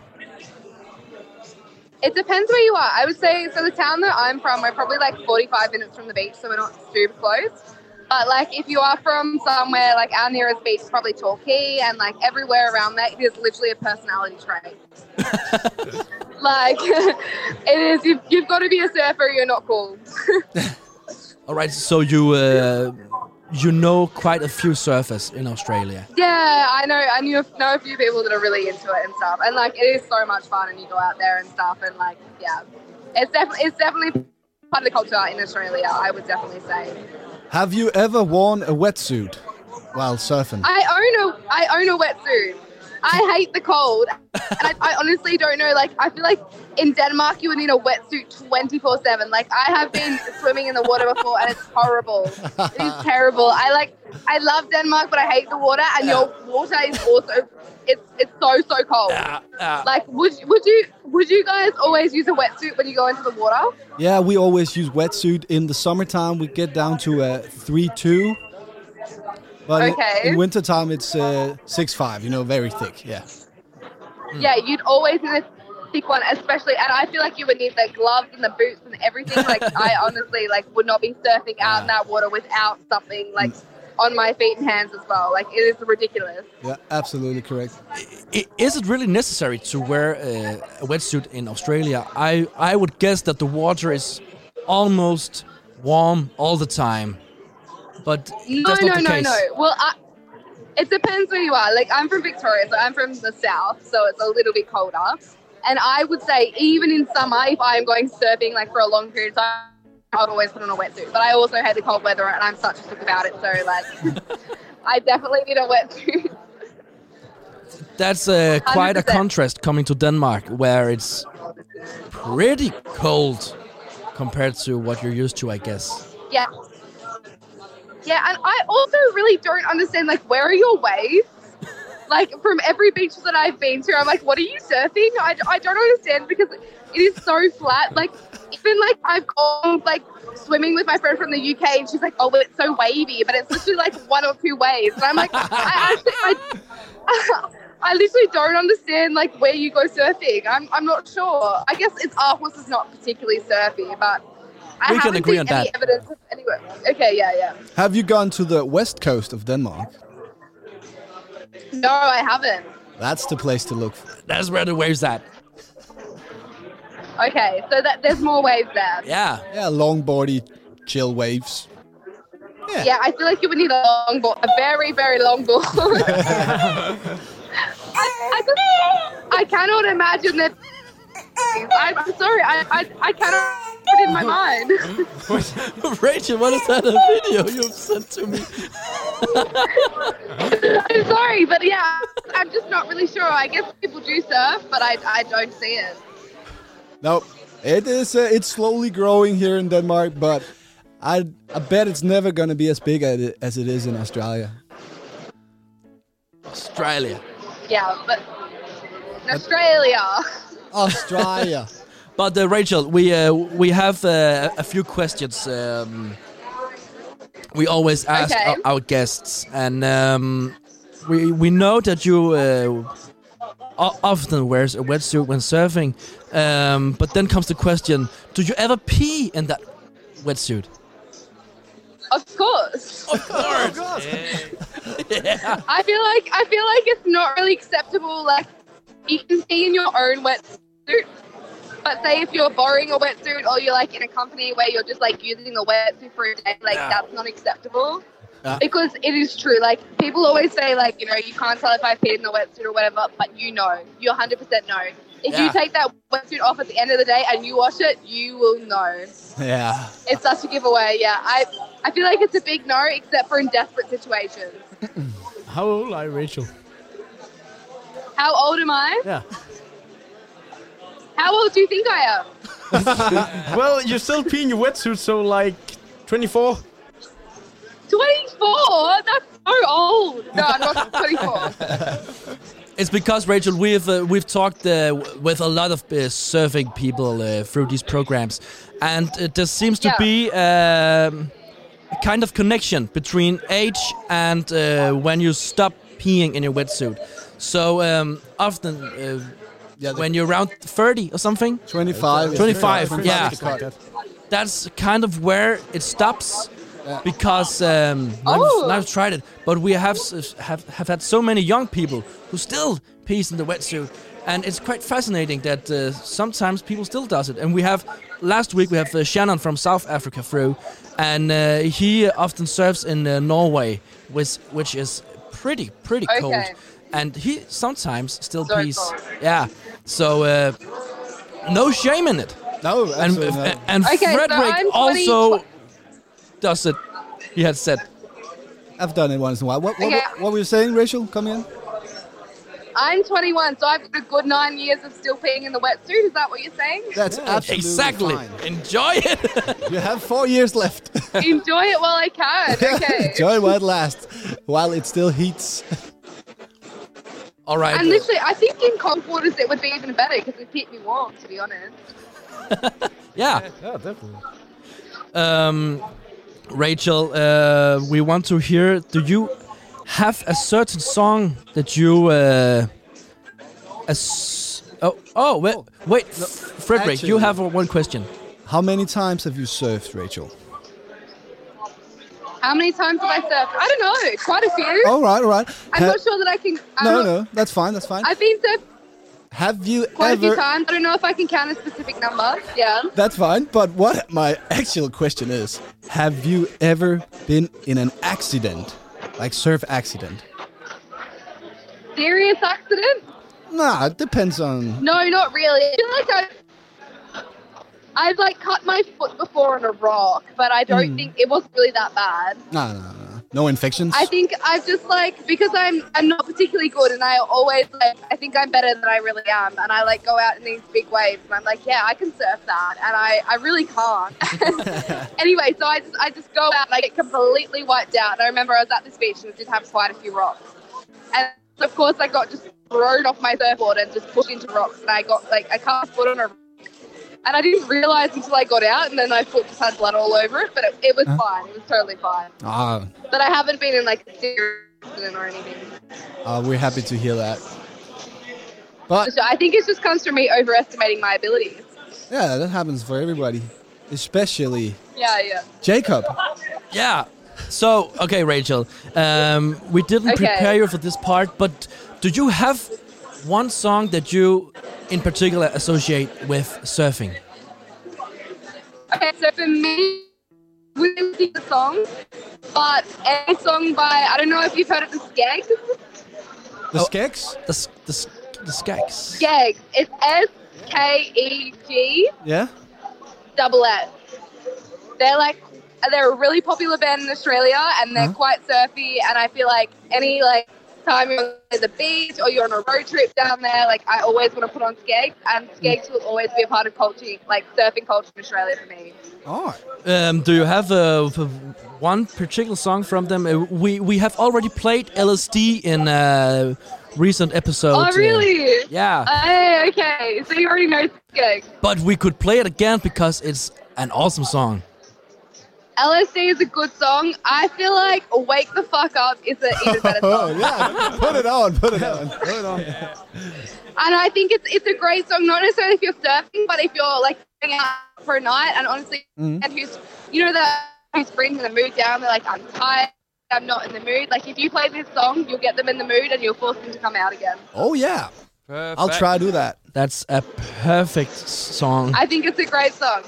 It depends where you are. I would say so. The town that I'm from, we're probably like 45 minutes from the beach, so we're not super close. But like, if you are from somewhere like our nearest beach is probably Torquay, and like everywhere around that, it is literally a personality trait. like, it is. You've, you've got to be a surfer. You're not cool. All right, so you uh, you know quite a few surfers in Australia. Yeah, I know. I knew know a few people that are really into it and stuff, and like it is so much fun, and you go out there and stuff, and like yeah, it's definitely it's definitely part of the culture in Australia. I would definitely say. Have you ever worn a wetsuit while surfing? I own a I own a wetsuit. I hate the cold, and I, I honestly don't know. Like I feel like in Denmark you would need a wetsuit twenty four seven. Like I have been swimming in the water before, and it's horrible. It is terrible. I like I love Denmark, but I hate the water, and your water is also it's it's so so cold. Like would would you would you guys always use a wetsuit when you go into the water? Yeah, we always use wetsuit. In the summertime, we get down to a 3-2. But in- Okay. in, wintertime, it's uh, 6-5, you know, very thick, yeah. Yeah, you'd always need a thick one, especially, and I feel like you would need the gloves and the boots and everything. Like, I honestly like would not be surfing out in that water without something like on my feet and hands as well. Like, it is ridiculous. Yeah, absolutely correct. I, is it really necessary to wear uh, a wetsuit in Australia? I I would guess that the water is almost warm all the time, but No, no, no, case. no. Well, I, it depends where you are. Like, I'm from Victoria, so I'm from the south, so it's a little bit colder. And I would say, even in summer, if I'm going surfing like for a long period of time, I would always put on a wetsuit. But I also hate the cold weather, and I'm such a sook about it. So, like, I definitely need a wetsuit. That's uh, quite a 100%. contrast coming to Denmark, where it's pretty cold compared to what you're used to, I guess. Yeah. Yeah, and I also really don't understand like where are your waves? Like from every beach that I've been to, I'm like, what are you surfing? I, I don't understand because it is so flat. Like even like I've gone like swimming with my friend from the UK and she's like, oh, but it's so wavy, but it's literally like one or two waves. And I'm like, I actually, I, I literally don't understand like where you go surfing. I'm, I'm not sure. I guess it's Aarhus is not particularly surfy, but I We can agree seen on any that. evidence of anywhere. Okay, yeah, yeah. Have you gone to the west coast of Denmark? No, I haven't. That's the place to look. For. That's where the waves at. Okay, so that there's more waves there. Yeah. Yeah, longboardy, chill waves. Yeah, I feel like you would need a long board, a very, very long board. I, I, just, I cannot imagine that. I'm I'm sorry, I, I, I cannot put it in my mind. Rachel, what is that a video you've sent to me? I'm sorry, but yeah, I'm just not really sure. I guess people do surf, but I, I don't see it. No, it is. Uh, it's slowly growing here in Denmark, but I I bet it's never gonna be as big as it, as it is in Australia. Australia. Yeah, but in Australia. Australia. But uh, Rachel, we uh, we have uh, a few questions. Um, we always ask Okay. our, our guests, and um, we we know that you uh, often wears a wetsuit when surfing, um, but then comes the question: Do you ever pee in that wetsuit? Of course. Of course. Yeah, I feel like I feel like it's not really acceptable. Like you can pee in your own wetsuit, but say if you're borrowing a wetsuit or you're like in a company where you're just like using the wetsuit for a day, like Yeah. that's not acceptable. Yeah. Because it is true. Like people always say, like you know, you can't tell if I peed in the wetsuit or whatever, but you know, you 100% know. If you take that wetsuit off at the end of the day and you wash it, you will know. Yeah. It's such a giveaway. Yeah, I I feel like it's a big no, except for in desperate situations. How old are you, Rachel? How old am I? Yeah. How old do you think I am? well, you're still peeing your wetsuit, so like 24. 24? That's so old. No, I'm not 24. It's because Rachel, we've uh, we've talked uh, with a lot of uh, surfing people uh, through these programs, and uh, there seems to Yeah. be um, a kind of connection between age and uh, when you stop peeing in your wetsuit. So um, often, uh, Yeah, when you're around 30 or something, 25. 25, yeah. is the cut. that's kind of where it stops. Because um, Oh. I've, I've tried it, but we have, have have had so many young people who still pees in the wetsuit, and it's quite fascinating that uh, sometimes people still does it. And we have last week we have uh, Shannon from South Africa through, and uh, he often serves in uh, Norway, which which is pretty pretty cold, Okay. And he sometimes still So pees. cold. Yeah, so uh, no shame in it. No, And absolutely not. and Okay, Frederick I'm 20 also does it. He had said. I've done it once in a while. What, what, Okay. what, what were you saying, Rachel? Come in. I'm 21, so I've got a good nine years of still peeing in the wetsuit. Is that what you're saying? That's absolutely Exactly. fine. Enjoy it. You have four years left. Enjoy it while I can. Okay. Enjoy while it lasts, while it still heats. All right. And literally, I think in cold waters it would be even better because it keep me warm, to be honest. yeah. Yeah, definitely. Um, Rachel, uh, we want to hear. Do you have a certain song that you? Uh, as oh oh wait wait Frederick, you have one question. How many times have you surfed, Rachel? How many times have I surfed? I don't know. Quite a few. All right, all right. I'm Ha- not sure that I can. I'm no, um, not- no, that's fine, that's fine. I've been surfed Have you quite a few ever? times. I don't know if I can count a specific number. Yeah. That's fine. But what my actual question is: Have you ever been in an accident, like surf accident? Serious accident? Nah, it depends on. No, not really. I feel like I've, I've like cut my foot before on a rock, but I don't Hmm. think it wasn't really that bad. No, no. No No infections. I think I've just like because I'm I'm not particularly good, and I always like I think I'm better than I really am, and I like go out in these big waves, and I'm like, yeah, I can surf that, and I I really can't. anyway, so I just I just go out and I get completely wiped out. And I remember I was at this beach and it did have quite a few rocks, and of course I got just thrown off my surfboard and just pushed into rocks, and I got like I my foot on a rock. And I didn't realize until I got out, and then my foot just had blood all over it, but it, it was fine. It was totally fine. Ah, But I haven't been in like a serious accident or anything. uh, we're happy to hear that. But So I think it just comes from me overestimating my abilities. yeah, that happens for everybody, especially Yeah, yeah. Jacob. Yeah. So, okay, Rachel, um, we didn't Okay. prepare you for this part, but do you have one song that you, in particular, associate with surfing? Okay, so for me, we didn't see the song, but a song by I don't know if you've heard of the Skeggs. The Skeggs? The, s- the, the Skags. Skeggs. It's S K E G Yeah. double S. They're like they're a really popular band in Australia, and they're Uh-huh. quite surfy. And I feel like any like time you're at the beach or you're on a road trip down there, like I always want to put on Skeggs, and Skeggs will always be a part of culture, like surfing culture in Australia for me. Oh. Um, do you have uh, f- one particular song from them? Uh, we we have already played LSD in a recent episode. oh, uh, really? yeah. Oh, okay. So you already know Skeggs. but we could play it again because it's an awesome song. LSD is a good song. I feel like Wake the Fuck Up is an even better song. Oh yeah, put it on, put it on. Put it on. And I think it's it's a great song, not necessarily if you're surfing, but if you're like going out for a night and honestly, Mhm. and who's, you know, the who's brings the mood down, they're like, I'm tired, I'm not in the mood. Like, if you play this song, you'll get them in the mood and you'll force them to come out again. Oh yeah, Perfect. I'll try to do that. That's a perfect song. I think it's a great song.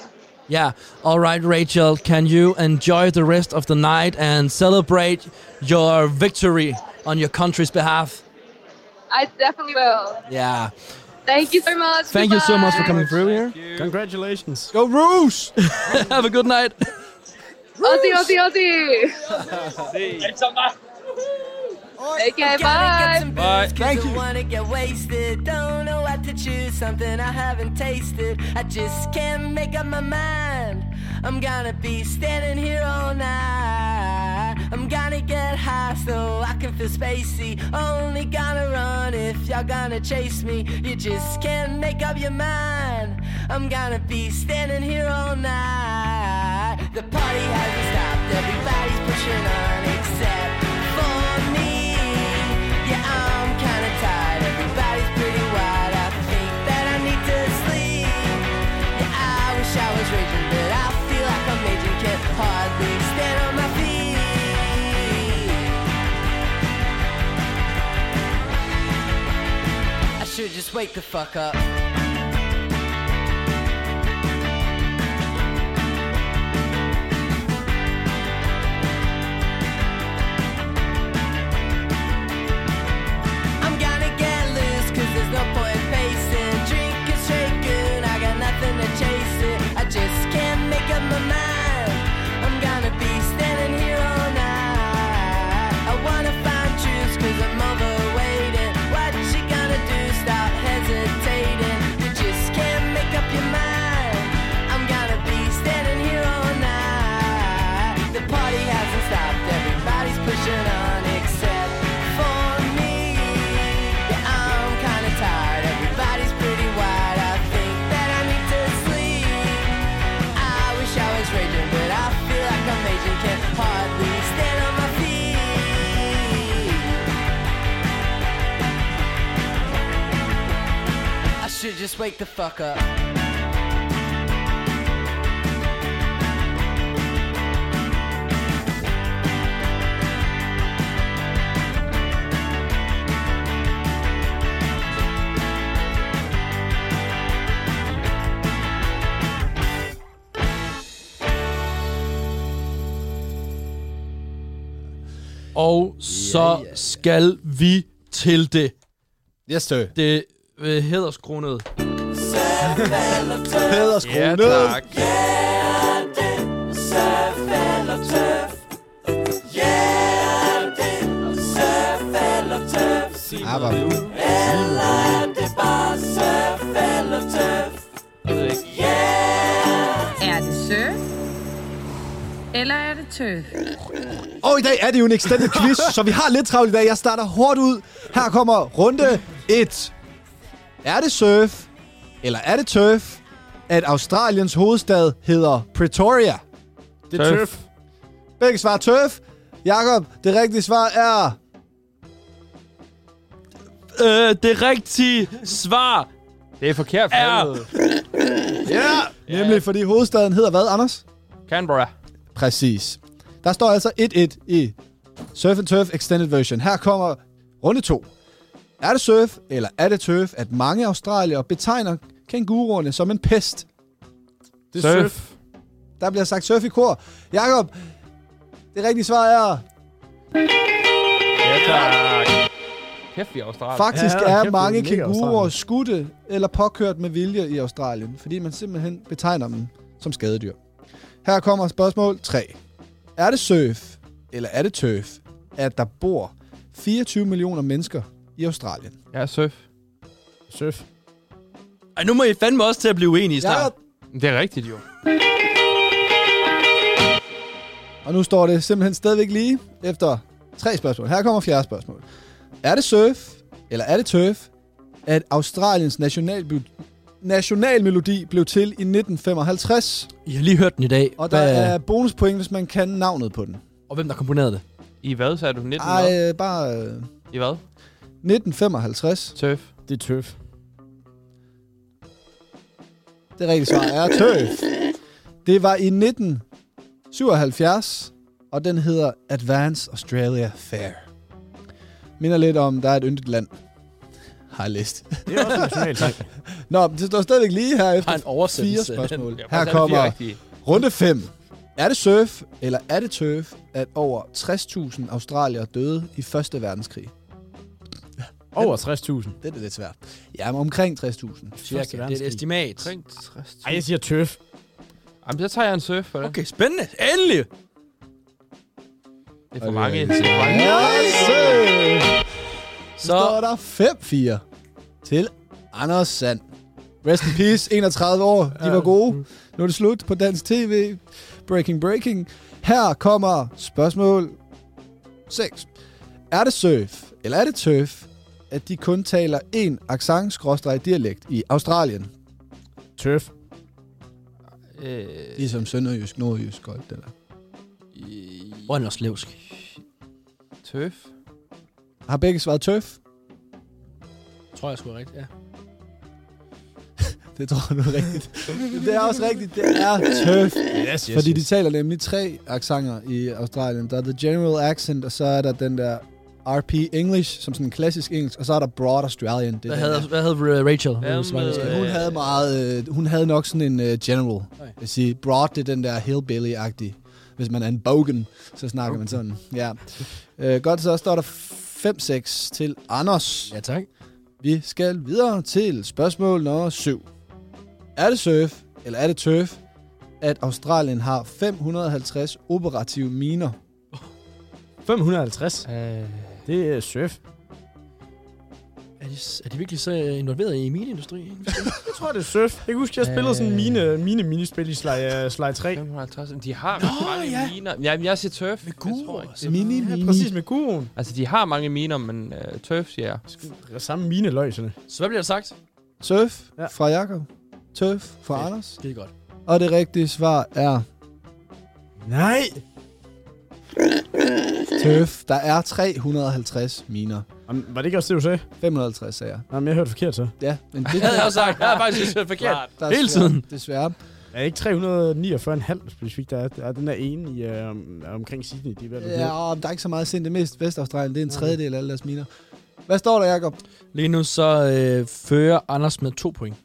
Yeah. All right, Rachel. Can you enjoy the rest of the night and celebrate your victory on your country's behalf? I definitely will. Yeah. Thank you so much. Thank you so much for coming through here. Congratulations. Go Roos! Have a good night. Aussie, Aussie, Aussie. Okay, bye. Bye. Thank you. wanna get wasted. Don't know what to choose, something I haven't tasted. I just can't make up my mind. I'm gonna be standing here all night. I'm gonna get high so I can feel spacey. Only gonna run if y'all gonna chase me. You just can't make up your mind. I'm gonna be standing here all night. The party hasn't stopped, everybody's pushing on except should just wake the fuck up. I'm gonna just wake the fuck up. Og så skal vi til det. Yes, sir. Det øh, hæderskronede. Hæderskronet. Ja, tak. Ja, hvor Er det surf? Eller er det tøf? Og i dag er det jo en extended quiz, så vi har lidt travlt i dag. Jeg starter hårdt ud. Her kommer runde 1. Er det surf, eller er det tøf, at Australiens hovedstad hedder Pretoria? Det er tøf. Begge svar tøf. Jakob, det rigtige svar er... Øh, det rigtige svar Det er forkert. for er... Ja! Nemlig fordi hovedstaden hedder hvad, Anders? Canberra. Præcis. Der står altså 1-1 i Surf and Turf Extended Version. Her kommer runde 2. Er det surf, eller er det tøf, at mange australier betegner kænguruerne som en pest? Det er Surf. surf. Der bliver sagt surf i kor. Jakob, det rigtige svar er, Ja, tak. Kæft, er Australien. faktisk Ja, er kæft, mange er kænguruer skudte eller påkørt med vilje i Australien, fordi man simpelthen betegner dem som skadedyr. Her kommer spørgsmål 3. Er det surf, eller er det tøf, at der bor 24 millioner mennesker i Australien? Ja, surf. Surf. Ej, nu må I fandme også til at blive uenige snart. Jakob, Det er rigtigt, jo. Og nu står det simpelthen stadigvæk lige efter tre spørgsmål. Her kommer fjerde spørgsmål. Er det surf, eller er det tøf, at Australiens nationalby- nationalmelodi blev til i 1955, I har lige hørt den i dag. og der Hvad- er bonuspoint, hvis man kan navnet på den. Og hvem der komponerede det? I hvad, sagde du? 19 hvad? Ej, øh, bare øh, I hvad? 1955. Tøf. Det er tøf. Det rigtige svar er tøf. Det var i 1977, og den hedder Advance Australia Fair. Minder lidt om, der er et yndigt land. Har jeg læst. Det er også en nationalsang. Nå, men det står stadigvæk lige her Har efter en oversættelse. fire spørgsmål. Ja, Her kommer fire rigtige. runde 5. Er det surf, eller er det tøf, at over 60.000 australier døde i Første Verdenskrig? Over 60.000. Det er lidt svært. Ja, men omkring 60.000. Cirka. Det er et estimat. Omkring 60. Ej, jeg siger tøf. Jamen, så tager jeg en surf for det. Okay, spændende. Endelig. Det er for mange. Det er for mange. Ja, så Så står der 5-4 til Anders Sand. Rest in peace, 31 år. De var gode. Nu er det slut på dansk tv. Breaking, breaking. Her kommer spørgsmål 6. Er det surf, eller er det tøf, at de kun taler én accent-dialekt i Australien? Tøf. Øh, Ligesom sønderjysk, nordjysk og alt det der. Brønderslevsk. tøf. Har begge svaret tøf? Tror jeg sgu er rigtigt, ja. Det tror du er rigtigt. det er også rigtigt. Det er tøf. Yes, yes, Fordi de yes. taler nemlig tre accenter i Australien. Der er the general accent, og så er der den der RP English, som sådan en klassisk engelsk, og så er der broad Australian. Det Hvad havde, hvad havde Rachel? Hvad Svaret, med- skal- Ja, hun havde meget, øh, hun havde nok sådan en uh, general. Jeg vil sige, broad, det er den der hillbilly-agtige. Hvis man er en bogan, så snakker man sådan. Ja. Uh, godt, så står der 5-6 til Anders. Ja, tak. Vi skal videre til spørgsmål nummer 7. Er det surf, eller er det tøf, at Australien har 550 operative miner? 550. Øh, Det er surf. Er de, er de virkelig så øh, involveret i mineindustrien? Jeg tror, det er surf. Jeg kan huske, jeg spillede sådan mine, mine minispil i Sly, uh, Sly 3. 550. Men De har Nå, mange ja. miner. Jamen, jeg siger tøf. Med så- det- Mini, Ja, mini. præcis med guruen. Altså, de har mange miner, men uh, tøf siger jeg. Det er samme mine løsene. Så hvad bliver der sagt? Surf Ja. fra Jakob. Tøf fra Fedt. Anders. Det er godt. Og det rigtige svar er Nej! Tøf. Der er 350 miner. Jamen, var det ikke også det, du sagde? 550 sagde jeg. Jamen, jeg hørte forkert så. Ja, men det havde jeg også sagt. Jeg har faktisk hørt forkert. der er Hele svært, tiden. Desværre. Er det ikke 349,5 specifikt? Der er, der er den der ene i, øh, om- omkring Sydney. De er. Ja, og der er ikke så meget sind. Det er mest Vestaustralien. Det er en tredjedel af alle deres miner. Hvad står der, Jakob? Lige nu så øh, fører Anders med to point.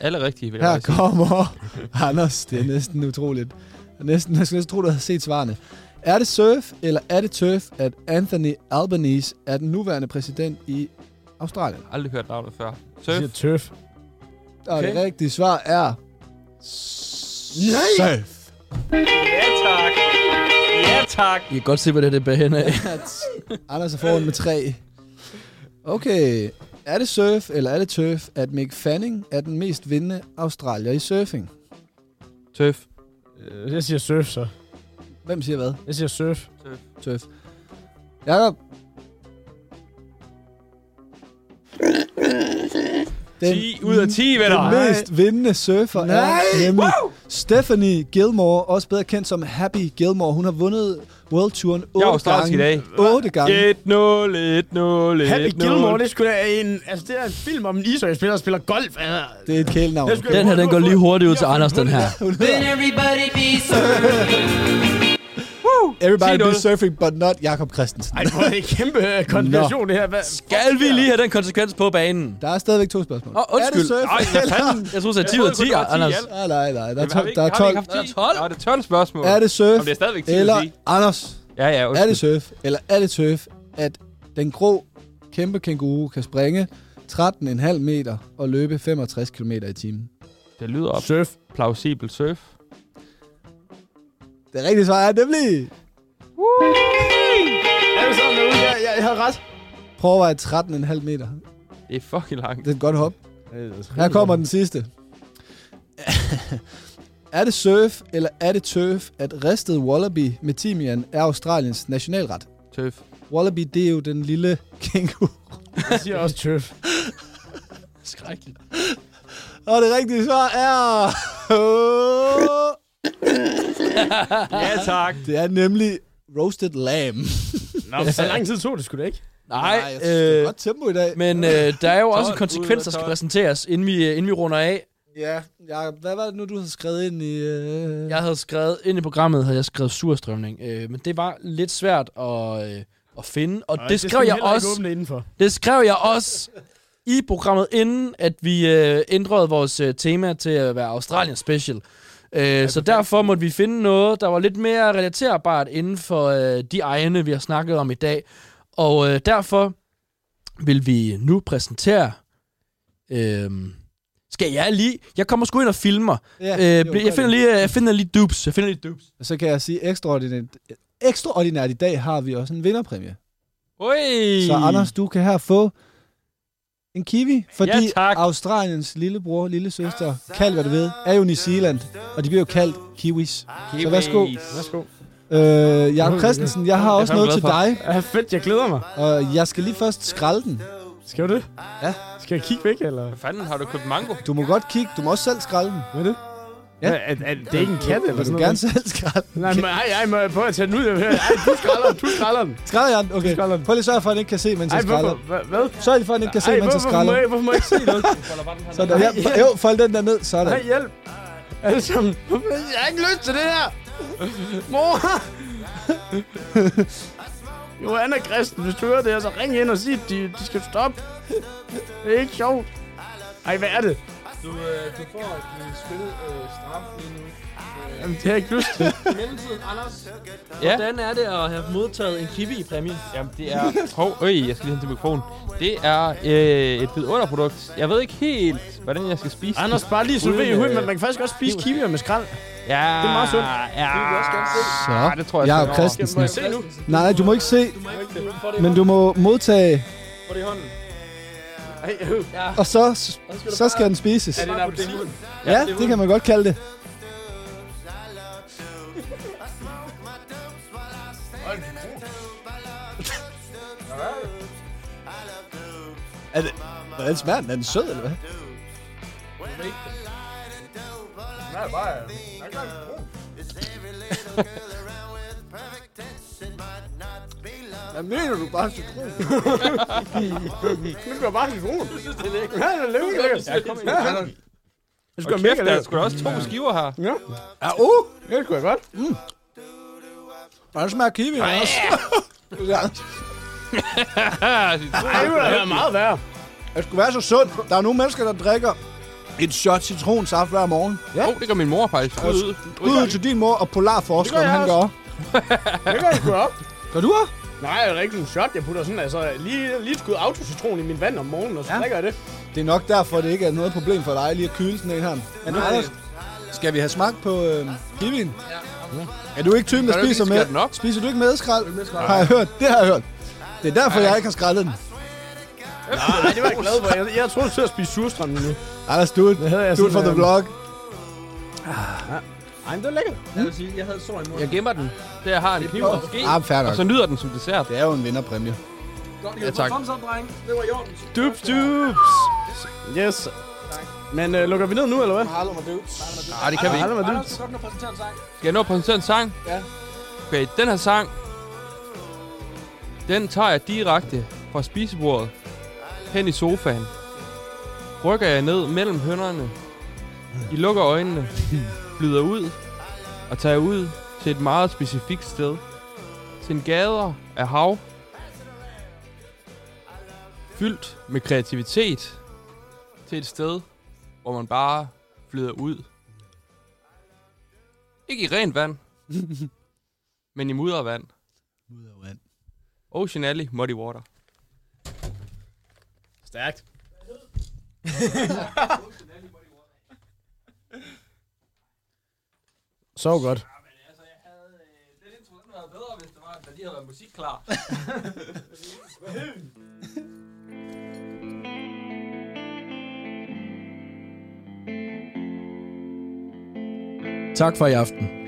Alle rigtige, vil jeg Her kommer Anders. Det er næsten utroligt. Næsten, jeg skulle næsten tro, du havde set svarene. Er det surf, eller er det tøf, at Anthony Albanese er den nuværende præsident i Australien? Aldrig hørt navnet før. Jeg Tøf. siger tøf. Og Okay. det rigtige svar er... Nej! Surf. Ja, tak. Ja, tak. I kan godt se, hvad det er, det bærer hen af. Anders er foran med tre. Okay. Er det surf, eller er det tøf, at Mick Fanning er den mest vindende australier i surfing? Øh, Jeg siger surf, så. Hvem siger hvad? Jeg siger surf. Tøf. Jakob? Den 10 ud af 10, venner. Den mest vindende surfer Nej. er nemlig Stephanie Gilmore, også bedre kendt som Happy Gilmore. Hun har vundet World Touren Jeg er 8 australsk i gange. dag. 8 gange. 1-0, 1-0, 1-0. Happy Gilmore, det skulle da en... Altså, det er en film om en ishockeyspiller, der spiller golf. Altså, Det er et kælenavn. Den her, den går lige hurtigt ud til Anders, den her. Hedder Everybody be surfing. Everybody be 10-0. surfing, but not Jakob Christensen. Ej, hvor er det en kæmpe øh, konspiration, det her. Hvad? Skal vi lige have den konsekvens på banen? Der er stadigvæk to spørgsmål. Åh, undskyld. Er det surf? Ej, hvad fanden? Jeg tror, det er 10 ud af 10, Anders. Nej, nej, nej. Der er, Jamen, har vi 12, ikke- der er har vi 12. ikke haft 10? Der er 12. Ja, det er 12 spørgsmål. Er det surf, Jamen, det er stadigvæk 10 ud af eller 10. Anders, Ja, ja, er undskyld. det surf, eller er det surf, at den grå kæmpe kænguru kan springe 13,5 meter og løbe 65 km i timen? Det lyder op. Surf. Plausibel surf. Det rigtige svar er nemlig... Er det sådan derude? Jeg, jeg, jeg har ret. Prøv at overveje 13,5 meter. Det er fucking langt. Det er et godt hop. Her kommer den sidste. er det surf, eller er det tøf, at ristet wallaby med timian er Australiens nationalret? Tøf. Wallaby, det er jo den lille kænguru. Jeg siger også tøf. Skrækkeligt. Og det rigtige svar er... Ja, tak. Det er nemlig roasted lamb. Nå, så lang tid tog det sgu da ikke. Nej, jeg synes, det er øh, godt tempo i dag. men øh, der er jo også 12 konsekvenser, der skal 12. præsenteres, inden vi, inden vi runder af. Ja, ja, hvad var det nu, du havde skrevet ind i... Øh... Jeg havde skrevet, ind i programmet havde jeg skrevet surstrømning, øh, men det var lidt svært at, øh, at finde, og Nej, det skal skrev jeg også. Det skrev jeg også i programmet, inden at vi øh, ændrede vores øh, tema til at være Australien Special. Øh, så derfor måtte vi finde noget, der var lidt mere relaterbart inden for øh, de egne, vi har snakket om i dag. Og øh, derfor vil vi nu præsentere... Øh, skal jeg lige... Jeg kommer sgu ind og filmer. Ja, øh, gør jeg finder lige, jeg finder lige dupes. Jeg finder lige dupes. Så kan jeg sige ekstraordinært, ekstraordinært i dag har vi også en vinderpræmie. Ui. Så Anders, du kan her få en kiwi, fordi Ja, tak. Australiens lillebror, lille søster, kald hvad du ved, er jo New Zealand, og de bliver jo kaldt kiwis. Så værsgo. Værsgo. Øh, Jakob Christensen, jeg har Jeg også noget til dig, Ja, fedt, jeg glæder mig. og jeg skal lige først skralde den. Skal du det? Ja. Skal jeg kigge væk, eller? Hvad fanden har du købt mango? Du må godt kigge, du må også selv skralde den. Hvad er det? Ja. Ja. Er, er, det er ikke en kat, eller sådan noget? gerne selv skralde? Nej, men ej, ej, må jeg prøve at tage den ud? Ej, du skralder den, du skralder den. Skralder jeg den? Okay. skralder den. Prøv lige at sørge for, at den ikke kan se, mens Ej, jeg skralder. Hvad? Sørg lige for, at den ikke kan se, Ej, mens jeg skralder. jeg, hvorfor må jeg ikke se noget? Sådan, ja, jo, fold den der ned, sådan. Nej, hjælp. Alle sammen. Jeg har ikke lyst til det her. Mor. Johanna Christen, hvis du hører det her, så ring ind og sig, at de, de skal stoppe. Det er ikke sjovt. Ej, hvad er det? Du, øh, du får et spil øh, straf lige nu. Jamen, det har jeg ikke lyst til. I mellemtiden, Anders, Ja. hvordan er det at have modtaget en kiwi i præmie? Jamen, det er... Hov, øj, jeg skal lige hen til mikrofonen. Det er øh, et vidunderprodukt. Jeg ved ikke helt, hvordan jeg skal spise Anders, bare lige ved i huden, øh, men man kan faktisk også spise kiwier med skrald. Ja, Det er meget sundt. Ja, Det vil vi også gerne se. Så, Ja, det tror jeg. Christensen. Må jeg se nu? Nej, du må ikke se, men du må modtage, får det i hånden. Øh. Ja. og så, så skal den spises. Er det en appelsin? Ja, det kan man godt kalde det. Er det, hvordan smager den? Er den sød, eller hvad? Hvad mener du bare citron? Det gør bare citron. Du synes, det er lækkert. Ja, det er lækkert. Ja, kom ind. Ja, det Og kæft, mega der er lækkert. sgu da også to skiver her. Ja, Ja, uh! det skulle jeg godt. Hvordan smager kiwi også? Ja, Ej, det være meget værre. det skulle være så sundt. Der er nogle mennesker, der drikker et shot citronsaft hver morgen. Ja. Oh, det gør min mor faktisk. Og Ud. Ud til din mor og polarforskeren, jeg han gør. Det gør jeg sgu op. Gør du også? Nej, det er ikke en shot. Jeg putter sådan, altså, lige, lige skud autocitron i min vand om morgenen, og så Ja. drikker jeg det. Det er nok derfor, det ikke er noget problem for dig lige at kyle sådan en her. Men Anders, skal vi have smagt på øh, kiwien? Ja. Er du ikke typen, der Kan du ikke spiser lige skære med? den op? Spiser du ikke med skrald? Har jeg hørt? Det har jeg hørt. Det er derfor, jeg ikke har skrællet den. Nej, det var jeg glad for. Jeg, jeg troede, du skulle spise surstrøm nu. Anders, do it. Det havde jeg Do it for sådan, the øh, vlog. Ej, men det er lækkert. Jeg vil sige, jeg havde sår i munden. Jeg gemmer den. Der jeg har en kniv og ske. Ah, fair Og nok. så nyder den som dessert. Det er jo en vinderpræmie. Godt, Ja, tak. Thumbs up, dreng. Det var i orden. Dups, dups. Yes. Men øh, lukker vi ned nu, eller hvad? Harlem og dudes. Nej, det kan vi ikke. Harlem og dudes. så godt nå præsentere en sang. Skal jeg nå at præsentere en sang? Ja. Okay, den her sang, den tager jeg direkte fra spisebordet hen i sofaen. Rykker jeg ned mellem hønderne. I lukker øjnene, flyder ud og tager ud til et meget specifikt sted. Til en gader af hav. Fyldt med kreativitet. Til et sted, hvor man bare flyder ud. Ikke i rent vand, men i muddervand. Muddervand. Ocean Alley, Muddy Water. Stærkt. Så godt. bedre, hvis det var, at musik klar. Tak for i aften.